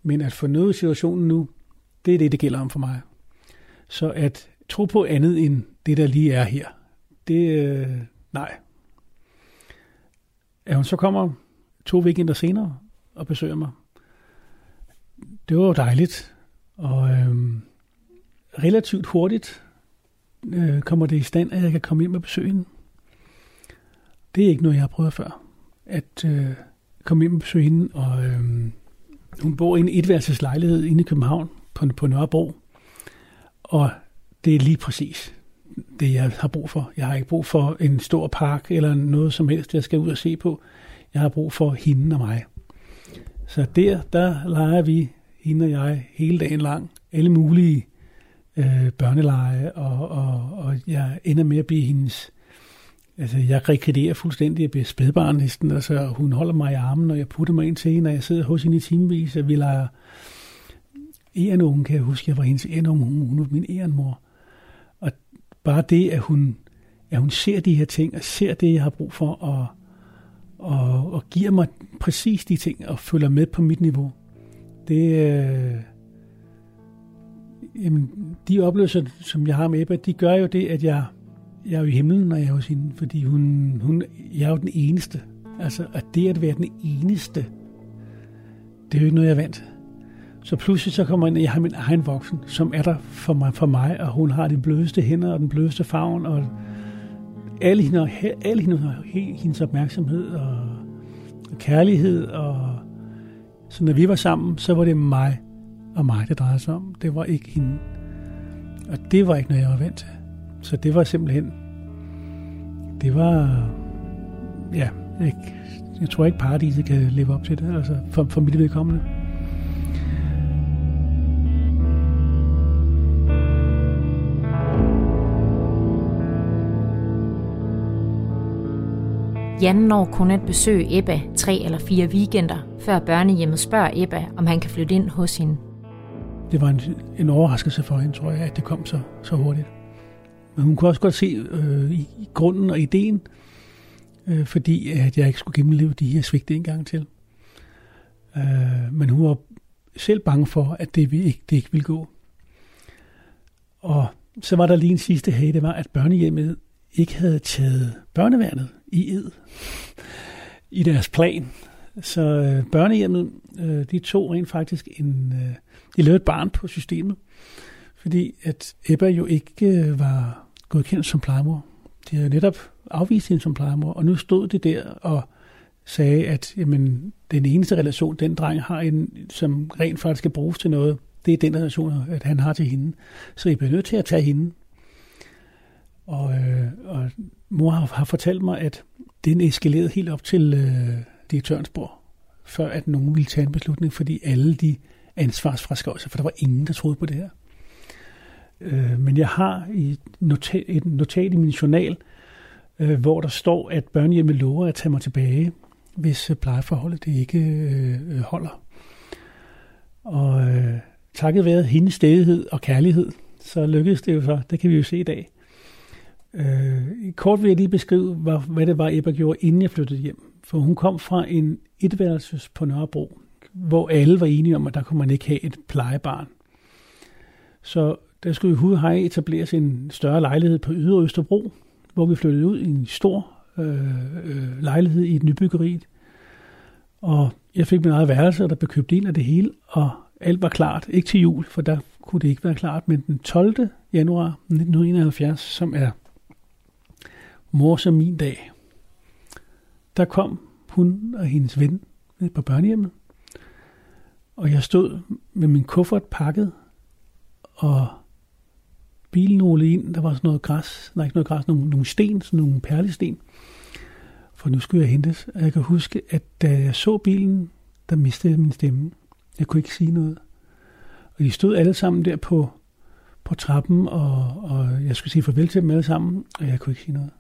Men at få noget situationen nu, det er det, det gælder om for mig. Så at tro på andet end det, der lige er her, det, øh, nej. At hun så kommer to weekender senere og besøger mig, det var jo dejligt. Og øh, relativt hurtigt øh, kommer det i stand, at jeg kan komme ind med besøgen. Det er ikke noget, jeg har prøvet før. At øh, komme ind med besøge hende, og øh, hun bor i en etværelseslejlighed inde i København på, på Nørrebro. Og det er lige præcis det, jeg har brug for. Jeg har ikke brug for en stor park eller noget som helst, jeg skal ud og se på. Jeg har brug for hende og mig. Så der, der leger vi, hende og jeg, hele dagen lang. Alle mulige øh, børneleje, og, og, og jeg ender med at blive hendes... Altså, jeg rekrederer fuldstændig, jeg bliver spædbarn næsten, altså, hun holder mig i armen, og jeg putter mig ind til hende, og jeg sidder hos hende i timevis, og vi leger Erenungen, kan jeg huske, jeg var hendes ærenunge, hun, hun var min ærenmor. Og bare det, at hun, at hun ser de her ting, og ser det, jeg har brug for, og, og, og giver mig præcis de ting, og følger med på mit niveau, det, øh, jamen, de oplevelser, som jeg har med Ebba, de gør jo det, at jeg, jeg er jo i himlen, når jeg er hos hende, fordi hun, hun, jeg er jo den eneste. Altså, at det at være den eneste, det er jo ikke noget, jeg er vant til. Så pludselig så kommer jeg ind, og jeg har min egen voksen, som er der for mig, for mig og hun har de blødeste hænder og den blødeste farven, og alle hende, alle hende, hendes opmærksomhed og, kærlighed. Og, så når vi var sammen, så var det mig og mig, det drejede sig om. Det var ikke hende. Og det var ikke noget, jeg var vant til. Så det var simpelthen, det var, ja, jeg, jeg tror ikke paradiset kan leve op til det, altså for, for mit vedkommende. Jan når kun at besøge Ebba tre eller fire weekender, før børnehjemmet spørger Ebba, om han kan flytte ind hos hende. Det var en, en overraskelse for hende, tror jeg, at det kom så, så hurtigt. Men hun kunne også godt se øh, i, i grunden og ideen, øh, fordi at jeg ikke skulle gennemleve de her svigte en gang til. Øh, men hun var selv bange for, at det, ikke, det ikke ville gå. Og så var der lige en sidste hage, det var, at børnehjemmet ikke havde taget børneværnet i ed i deres plan. Så øh, børnehjemmet, øh, de tog rent faktisk en, øh, de lavede et barn på systemet, fordi at Ebba jo ikke øh, var godkendt som plejemor. De havde netop afvist hende som plejemor, og nu stod det der og sagde, at jamen, den eneste relation, den dreng har, en, som rent faktisk skal bruges til noget, det er den relation, at han har til hende. Så I bliver nødt til at tage hende. Og, øh, og mor har, har fortalt mig, at den eskalerede helt op til øh, direktørens bord, før at nogen ville tage en beslutning, fordi alle de ansvarsfraskøjelser, for der var ingen, der troede på det her. Øh, men jeg har i notat, et notat i min journal, øh, hvor der står, at børnehjemmet lover at tage mig tilbage, hvis øh, plejeforholdet det ikke øh, holder. Og øh, takket være hendes stedighed og kærlighed, så lykkedes det jo så. Det kan vi jo se i dag. Øh, kort vil jeg lige beskrive, hvad, hvad det var, Ebba gjorde, inden jeg flyttede hjem. For hun kom fra en etværelses på Nørrebro, hvor alle var enige om, at der kunne man ikke have et plejebarn. Så der skulle i Hudhej etableres en større lejlighed på Ydre Østerbro, hvor vi flyttede ud i en stor øh, øh, lejlighed i et nybyggeri. Og jeg fik min eget værelse, og der blev købt ind af det hele, og alt var klart. Ikke til jul, for der kunne det ikke være klart, men den 12. januar 1971, som er mor som min dag, der kom hun og hendes ven ned på børnehjemmet, og jeg stod med min kuffert pakket, og bilen rullede ind, der var sådan noget græs, nej ikke noget græs, nogle, nogle sten, sådan nogle perlesten, for nu skulle jeg hentes. Og jeg kan huske, at da jeg så bilen, der mistede jeg min stemme. Jeg kunne ikke sige noget. Og de stod alle sammen der på, på trappen, og, og jeg skulle sige farvel til dem alle sammen, og jeg kunne ikke sige noget.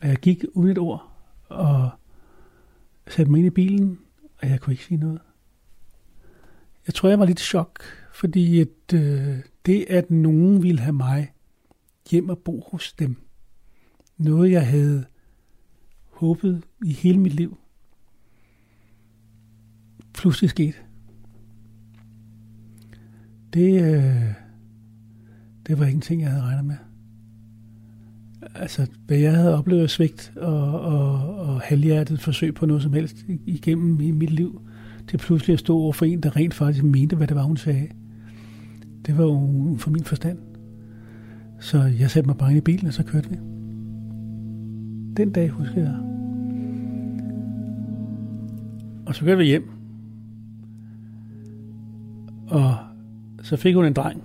Og jeg gik uden et ord, og satte mig ind i bilen, og jeg kunne ikke sige noget. Jeg tror, jeg var lidt i chok, fordi at, øh, det, at nogen ville have mig hjem og bo hos dem, noget jeg havde håbet i hele mit liv, pludselig skete. Det, øh, det var ingenting, jeg havde regnet med altså, hvad jeg havde oplevet svigt og, og, og halvhjertet forsøg på noget som helst igennem i mit liv, til pludselig at stå over for en, der rent faktisk mente, hvad det var, hun sagde. Det var jo for min forstand. Så jeg satte mig bare ind i bilen, og så kørte vi. Den dag husker jeg. Og så kørte vi hjem. Og så fik hun en dreng,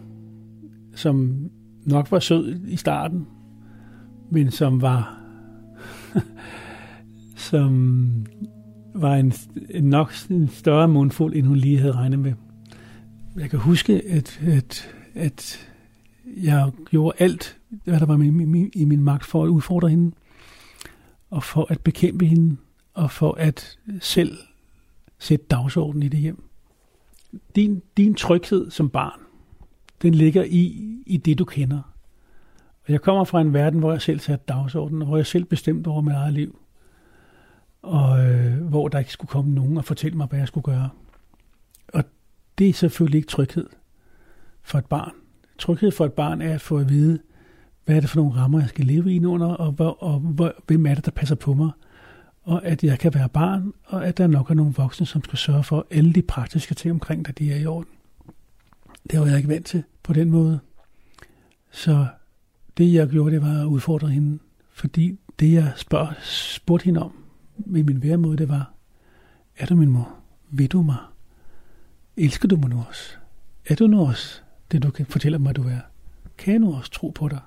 som nok var sød i starten, men som var som var en, en nok en større mundfuld, end hun lige havde regnet med. Jeg kan huske, at, at, at jeg gjorde alt, hvad der var i min, i min magt for at udfordre hende, og for at bekæmpe hende, og for at selv sætte dagsordenen i det hjem. Din, din tryghed som barn, den ligger i, i det, du kender. Og jeg kommer fra en verden, hvor jeg selv satte dagsordenen, og hvor jeg selv bestemte over mit eget liv. Og øh, hvor der ikke skulle komme nogen og fortælle mig, hvad jeg skulle gøre. Og det er selvfølgelig ikke tryghed for et barn. Tryghed for et barn er at få at vide, hvad er det for nogle rammer, jeg skal leve i under, og, hvor, og hvor, hvem er det, der passer på mig. Og at jeg kan være barn, og at der nok er nogle voksne, som skal sørge for alle de praktiske ting omkring, der de er i orden. Det var jeg ikke vant til på den måde. Så det, jeg gjorde, det var at udfordre hende. Fordi det, jeg spørg, spurgte hende om med min væremåde, det var, er du min mor? Ved du mig? Elsker du mig nu også? Er du nu også det, du kan fortælle mig, du er? Kan jeg nu også tro på dig?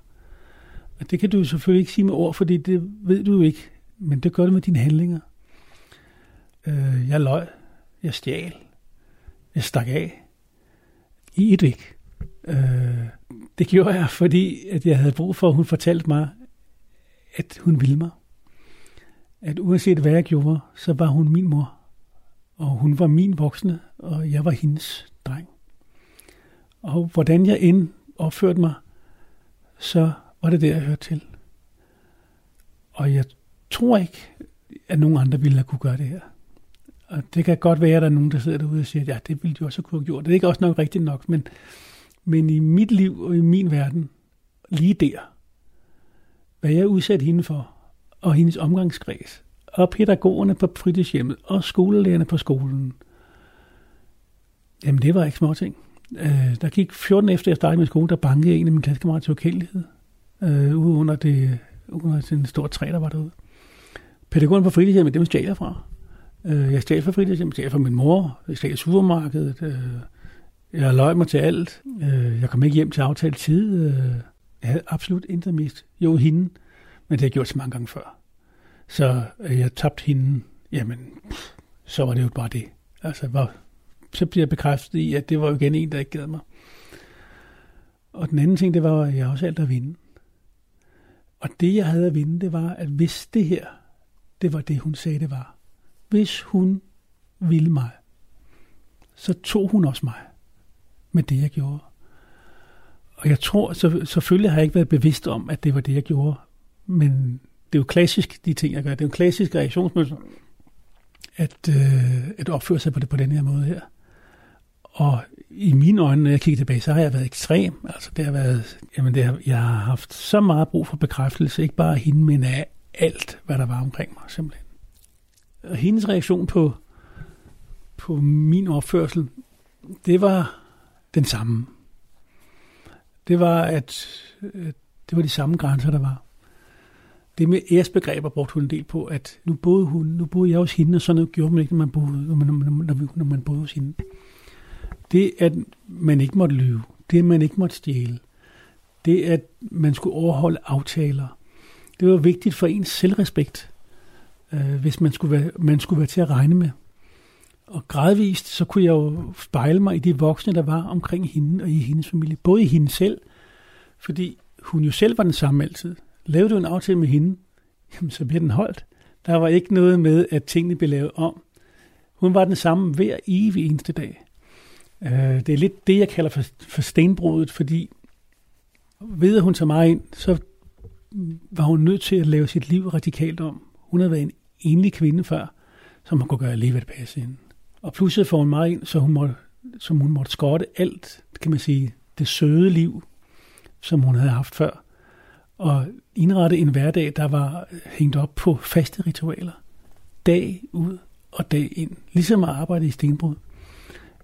Og det kan du selvfølgelig ikke sige med ord, fordi det ved du ikke. Men det gør det med dine handlinger. Øh, jeg løg. Jeg stjal. Jeg stak af. I et væk. Øh, det gjorde jeg, fordi at jeg havde brug for, at hun fortalte mig, at hun ville mig. At uanset hvad jeg gjorde, så var hun min mor. Og hun var min voksne, og jeg var hendes dreng. Og hvordan jeg end opførte mig, så var det der, jeg hørte til. Og jeg tror ikke, at nogen andre ville have kunne gøre det her. Og det kan godt være, at der er nogen, der sidder derude og siger, ja, det ville de også kunne have gjort. Det er ikke også nok rigtigt nok, men, men i mit liv og i min verden, lige der, hvad jeg udsat hende for, og hendes omgangskreds, og pædagogerne på fritidshjemmet, og skolelærerne på skolen, jamen det var ikke små ting. Øh, der gik 14 efter jeg startede med skole, der bankede en af mine klassekammerater til ukendelighed, øh, ude under, det, under den store træ, der var derude. Pædagogerne på fritidshjemmet, dem stjal jeg fra. Øh, jeg stjal fra fritidshjemmet, stjal fra min mor, jeg stjal fra supermarkedet, øh, jeg løg mig til alt. Øh, jeg kom ikke hjem til aftalt tid. Øh, jeg havde absolut intet mist. Jo, hende, men det har jeg gjort så mange gange før. Så øh, jeg tabte hende, jamen, pff, så var det jo bare det. Altså, var, så bliver jeg bekræftet i, at det var jo igen en, der ikke gad mig. Og den anden ting, det var, at jeg også alt at vinde. Og det, jeg havde at vinde, det var, at hvis det her, det var det, hun sagde, det var. Hvis hun ville mig, så tog hun også mig med det, jeg gjorde. Og jeg tror, så, selvfølgelig har jeg ikke været bevidst om, at det var det, jeg gjorde. Men det er jo klassisk, de ting, jeg gør. Det er jo en klassisk reaktionsmønster, at, øh, at opføre sig på, det, på den her måde her. Og i mine øjne, når jeg kigger tilbage, så har jeg været ekstrem. Altså, det har været, jamen det har, jeg har haft så meget brug for bekræftelse, ikke bare af hende, men af alt, hvad der var omkring mig, simpelthen. Og hendes reaktion på, på min opførsel, det var den samme. Det var, at, øh, det var de samme grænser, der var. Det med æresbegreber brugte hun en del på, at nu boede hun, nu boede jeg hos hende, og sådan noget gjorde man ikke, når man boede, når man, når man, når man boede hos hende. Det, at man ikke måtte lyve, det, at man ikke måtte stjæle, det, at man skulle overholde aftaler, det var vigtigt for ens selvrespekt, øh, hvis man skulle, være, man skulle være til at regne med. Og gradvist, så kunne jeg jo spejle mig i de voksne, der var omkring hende og i hendes familie. Både i hende selv, fordi hun jo selv var den samme altid. Lavede du en aftale med hende, jamen så bliver den holdt. Der var ikke noget med, at tingene blev lavet om. Hun var den samme hver evig eneste dag. Øh, det er lidt det, jeg kalder for, for stenbruddet, fordi ved at hun tager mig ind, så var hun nødt til at lave sit liv radikalt om. Hun havde været en enlig kvinde før, som man kunne gøre alligevel passe hende. Og pludselig får hun mig ind, så hun måtte, som hun måtte skotte alt, kan man sige, det søde liv, som hun havde haft før. Og indrette en hverdag, der var hængt op på faste ritualer. Dag ud og dag ind. Ligesom at arbejde i stenbrud.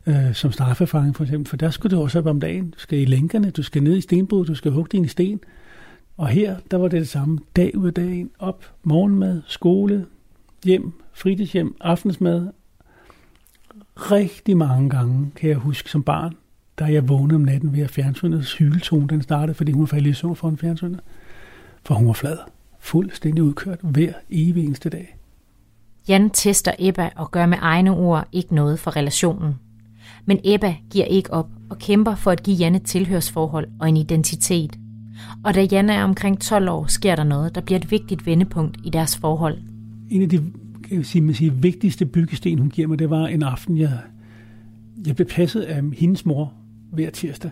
Øh, som straffefange for eksempel. For der skulle du også op om dagen. Du skal i lænkerne, du skal ned i stenbrud, du skal hugge dine sten. Og her, der var det det samme. Dag ud og dag ind. Op, morgenmad, skole, hjem, fritidshjem, aftensmad, rigtig mange gange, kan jeg huske som barn, da jeg vågnede om natten ved at fjernsynets hyletone, den startede, fordi hun faldt i søvn foran fjernsynet. For hun var flad. Fuldstændig udkørt hver evig eneste dag. Jan tester Ebba og gør med egne ord ikke noget for relationen. Men Ebba giver ikke op og kæmper for at give Jan et tilhørsforhold og en identitet. Og da Jan er omkring 12 år, sker der noget, der bliver et vigtigt vendepunkt i deres forhold. En af de kan jeg sige, man siger, vigtigste byggesten, hun giver mig, det var en aften, jeg, jeg blev passet af hendes mor hver tirsdag.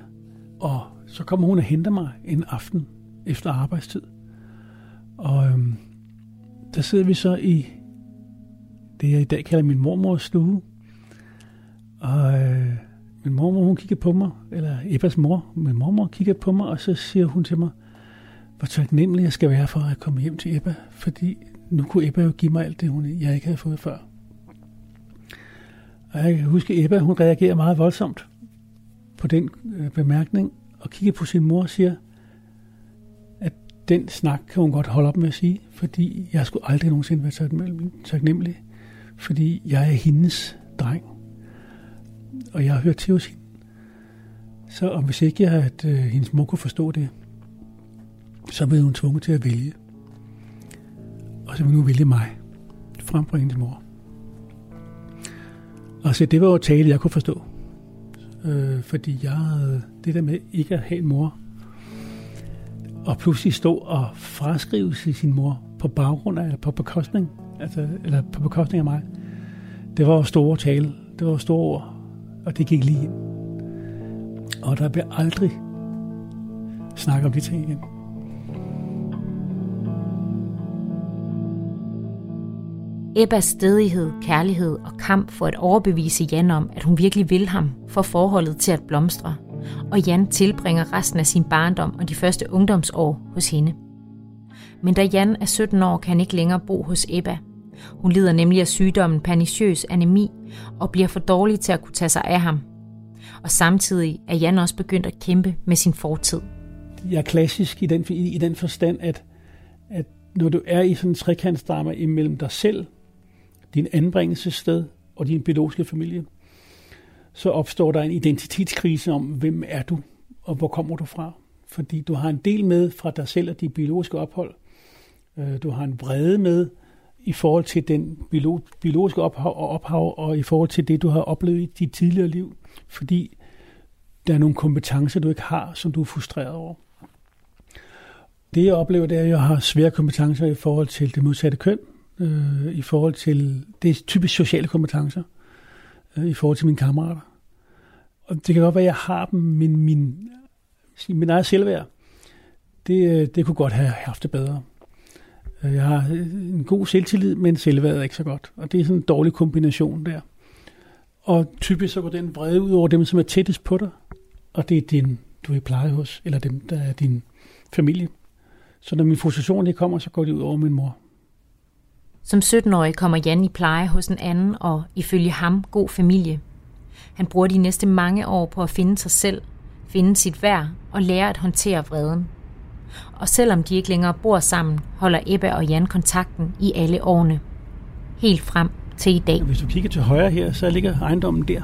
Og så kommer hun og henter mig en aften efter arbejdstid. Og øhm, der sidder vi så i det, jeg i dag kalder min mormors stue. Og øh, min mormor, hun kigger på mig, eller Ebbas mor, min mormor kigger på mig, og så siger hun til mig, hvor taknemmelig jeg skal være for at komme hjem til Ebba, fordi nu kunne Ebba jo give mig alt det, hun, jeg ikke havde fået før. Og jeg kan huske, Ebba hun reagerer meget voldsomt på den øh, bemærkning, og kigger på sin mor og siger, at den snak kan hun godt holde op med at sige, fordi jeg skulle aldrig nogensinde være taknemmelig, fordi jeg er hendes dreng, og jeg har hørt til hos hende. Så om hvis ikke jeg, at øh, hendes mor kunne forstå det, så blev hun tvunget til at vælge. Og så vil nu vælge mig frem for hendes mor. Og så det var jo tale, jeg kunne forstå. Øh, fordi jeg havde det der med ikke at have en mor, og pludselig stå og fraskrive sig sin mor på baggrund af, eller på bekostning, altså, eller på bekostning af mig, det var jo store tale, det var jo store ord, og det gik lige ind. Og der blev aldrig snakket om de ting igen. Ebbas stedighed, kærlighed og kamp for at overbevise Jan om, at hun virkelig vil ham, får forholdet til at blomstre, og Jan tilbringer resten af sin barndom og de første ungdomsår hos hende. Men da Jan er 17 år, kan han ikke længere bo hos Ebba. Hun lider nemlig af sygdommen perniciøs anemi og bliver for dårlig til at kunne tage sig af ham. Og samtidig er Jan også begyndt at kæmpe med sin fortid. Jeg er klassisk i den, i den forstand, at, at når du er i sådan en trekantsdrama imellem dig selv din anbringelsessted og din biologiske familie, så opstår der en identitetskrise om, hvem er du, og hvor kommer du fra? Fordi du har en del med fra dig selv og dit biologiske ophold. Øh, du har en vrede med i forhold til den biologiske ophav og ophav, og i forhold til det, du har oplevet i dit tidligere liv. Fordi der er nogle kompetencer, du ikke har, som du er frustreret over. Det, jeg oplever, det er, at jeg har svære kompetencer i forhold til det modsatte køn øh, i forhold til, det er typisk sociale kompetencer, øh, i forhold til mine kammerater. Og det kan godt være, at jeg har dem, men min, min eget selvværd, det, øh, det kunne godt have haft det bedre. Øh, jeg har øh, en god selvtillid, men selvværd er ikke så godt. Og det er sådan en dårlig kombination der. Og typisk så går den vrede ud over dem, som er tættest på dig. Og det er din, du er pleje hos, eller dem, der er din familie. Så når min frustration kommer, så går det ud over min mor. Som 17-årig kommer Jan i pleje hos en anden og ifølge ham god familie. Han bruger de næste mange år på at finde sig selv, finde sit værd og lære at håndtere vreden. Og selvom de ikke længere bor sammen, holder Ebba og Jan kontakten i alle årene. Helt frem til i dag. Hvis du kigger til højre her, så ligger ejendommen der.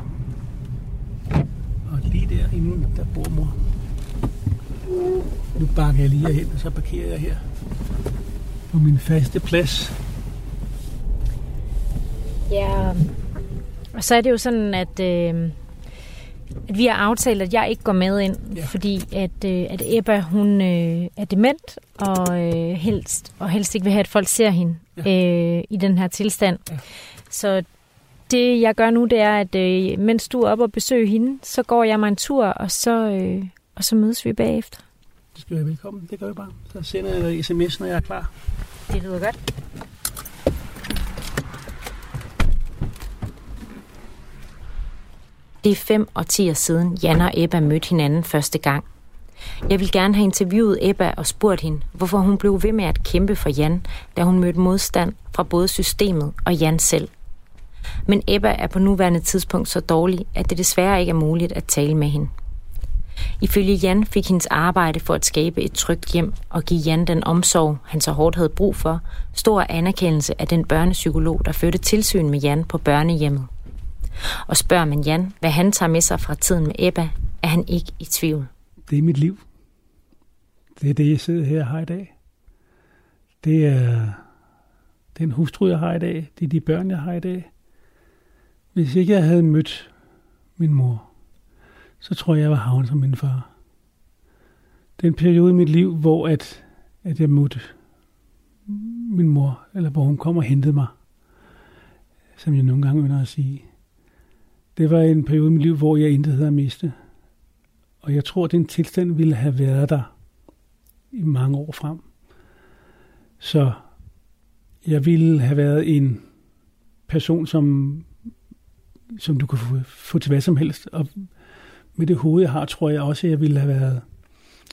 Og lige derinde, der bor mor. Nu bakker jeg lige hen, og så parkerer jeg her på min faste plads. Ja, og så er det jo sådan, at, øh, at vi har aftalt, at jeg ikke går med ind, ja. fordi at, øh, at Ebba, hun øh, er dement, og, øh, helst, og helst ikke vil have, at folk ser hende ja. øh, i den her tilstand. Ja. Så det, jeg gør nu, det er, at øh, mens du er oppe og besøger hende, så går jeg mig en tur, og så, øh, og så mødes vi bagefter. Det skal være velkommen. Det gør vi bare. Så sender jeg sms, når jeg er klar. Det lyder godt. Det er fem årtier siden, Jan og Ebba mødte hinanden første gang. Jeg vil gerne have interviewet Ebba og spurgt hende, hvorfor hun blev ved med at kæmpe for Jan, da hun mødte modstand fra både systemet og Jan selv. Men Ebba er på nuværende tidspunkt så dårlig, at det desværre ikke er muligt at tale med hende. Ifølge Jan fik hendes arbejde for at skabe et trygt hjem og give Jan den omsorg, han så hårdt havde brug for, stor anerkendelse af den børnepsykolog, der førte tilsyn med Jan på børnehjemmet. Og spørger man Jan, hvad han tager med sig fra tiden med Ebba, er han ikke i tvivl. Det er mit liv. Det er det, jeg sidder her og har i dag. det er den hustru, jeg har i dag. Det er de børn, jeg har i dag. Hvis ikke jeg havde mødt min mor, så tror jeg, jeg var havnet som min far. Den periode i mit liv, hvor at, at jeg mødte min mor, eller hvor hun kom og hentede mig, som jeg nogle gange ynder at sige. Det var en periode i mit liv, hvor jeg intet havde mistet. miste. Og jeg tror, at den tilstand ville have været der i mange år frem. Så jeg ville have været en person, som, som du kan få, få til hvad som helst. Og med det hoved, jeg har, tror jeg også, at jeg ville have været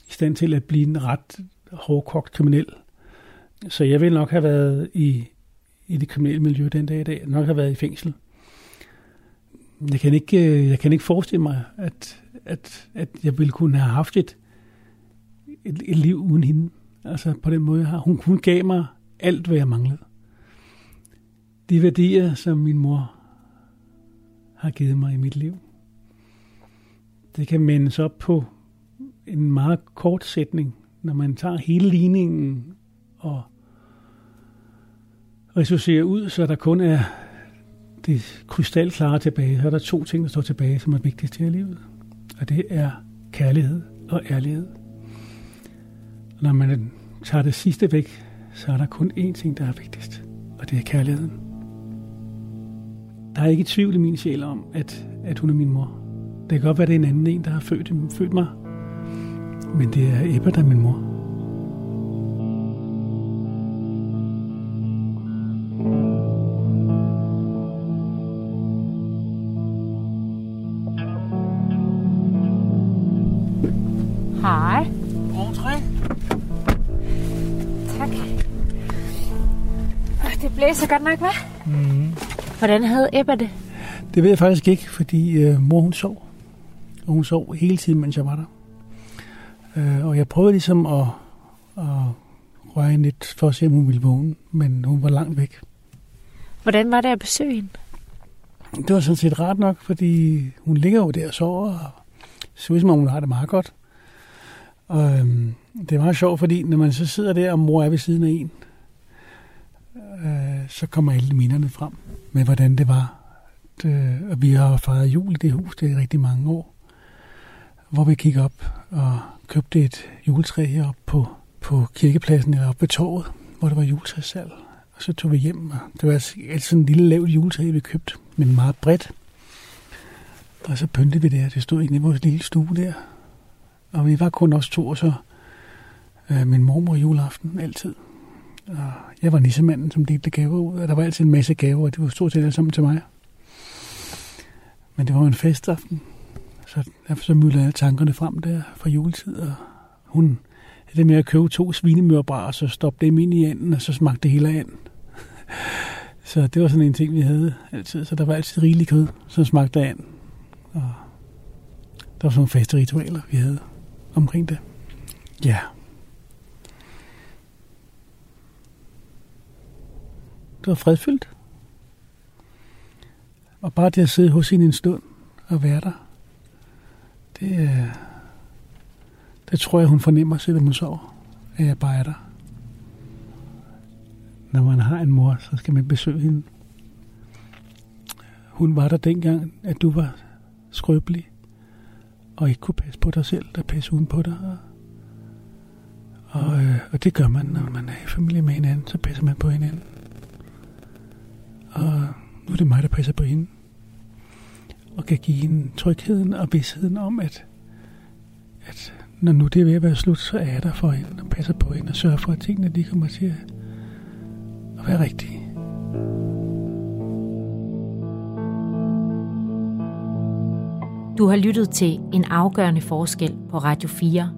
i stand til at blive en ret hårdkogt kriminel. Så jeg ville nok have været i, i det kriminelle miljø den dag i dag. Nok have været i fængsel. Jeg kan ikke, øh, jeg kan ikke forestille mig, at, at, at jeg ville kunne have haft et, et, et liv uden hende. Altså på den måde, jeg har. Hun, hun gav mig alt, hvad jeg manglede. De værdier, som min mor har givet mig i mit liv. Det kan mindes op på en meget kort sætning, når man tager hele ligningen og resurserer ud, så der kun er det krystalklare tilbage, så er der to ting, der står tilbage, som er vigtigst i livet. Og det er kærlighed og ærlighed. Når man tager det sidste væk, så er der kun én ting, der er vigtigst, og det er kærligheden. Der er ikke tvivl i min sjæl om, at, at hun er min mor. Det kan godt være, det er en anden en, der har født, født mig, men det er Ebba, der er min mor. Blæser godt nok, hva'? Mm. Hvordan havde Ebba det? Det ved jeg faktisk ikke, fordi øh, mor hun sov. Og hun sov hele tiden, mens jeg var der. Øh, og jeg prøvede ligesom at, at røre hende lidt for at se, om hun ville vågne, men hun var langt væk. Hvordan var det at besøge hende? Det var sådan set rart nok, fordi hun ligger jo der og sover, og så ud som om hun har det meget godt. Og øhm, det er meget sjovt, fordi når man så sidder der, og mor er ved siden af en, øh, så kommer alle minderne frem med, hvordan det var. Det, og vi har fejret jul i det hus, det er rigtig mange år, hvor vi gik op og købte et juletræ heroppe på, på kirkepladsen, eller oppe ved torvet, hvor der var juletræssalg. Og så tog vi hjem, og det var altså sådan en lille lavt juletræ, vi købte, men meget bredt. Og så pyntede vi det, det stod inde i vores lille stue der. Og vi var kun os to, og så øh, min mormor juleaften altid. Og jeg var nissemanden, som delte gaver ud, og der var altid en masse gaver, og det var stort set alle sammen til mig. Men det var jo en festaften, så derfor så myldrede alle tankerne frem der fra juletid, og hun det med at købe to svinemørbrædder, og så stoppe dem ind i anden, og så smagte det hele af anden. Så det var sådan en ting, vi havde altid. Så der var altid rigeligt kød, som smagte af anden. Og der var sådan nogle faste ritualer, vi havde omkring det. Ja. Det var fredfyldt. Og bare det at sidde hos hende en stund og være der, det, øh, det tror jeg, hun fornemmer, selvom hun sover, at jeg bare er der. Når man har en mor, så skal man besøge hende. Hun var der dengang, at du var skrøbelig, og ikke kunne passe på dig selv, der passe hun på dig. Og, øh, og det gør man, når man er i familie med hinanden, så passer man på hinanden. Og nu er det mig, der passer på hende. Og kan give hende trygheden og vidsheden om, at, at når nu det er ved at være slut, så er jeg der for hende og passer på hende og sørger for, at tingene de kommer til at, at være rigtige. Du har lyttet til En afgørende forskel på Radio 4.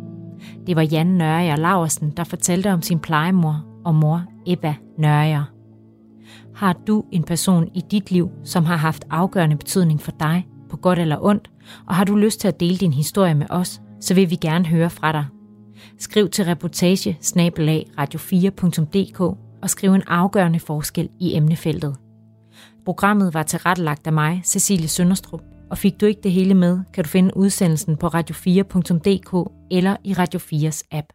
Det var Jan Nørre og Laversen, der fortalte om sin plejemor og mor Ebba Nørre. Har du en person i dit liv, som har haft afgørende betydning for dig, på godt eller ondt, og har du lyst til at dele din historie med os, så vil vi gerne høre fra dig. Skriv til reportage radio4.dk og skriv en afgørende forskel i emnefeltet. Programmet var tilrettelagt af mig, Cecilie Sønderstrup, og fik du ikke det hele med, kan du finde udsendelsen på radio4.dk eller i Radio 4's app.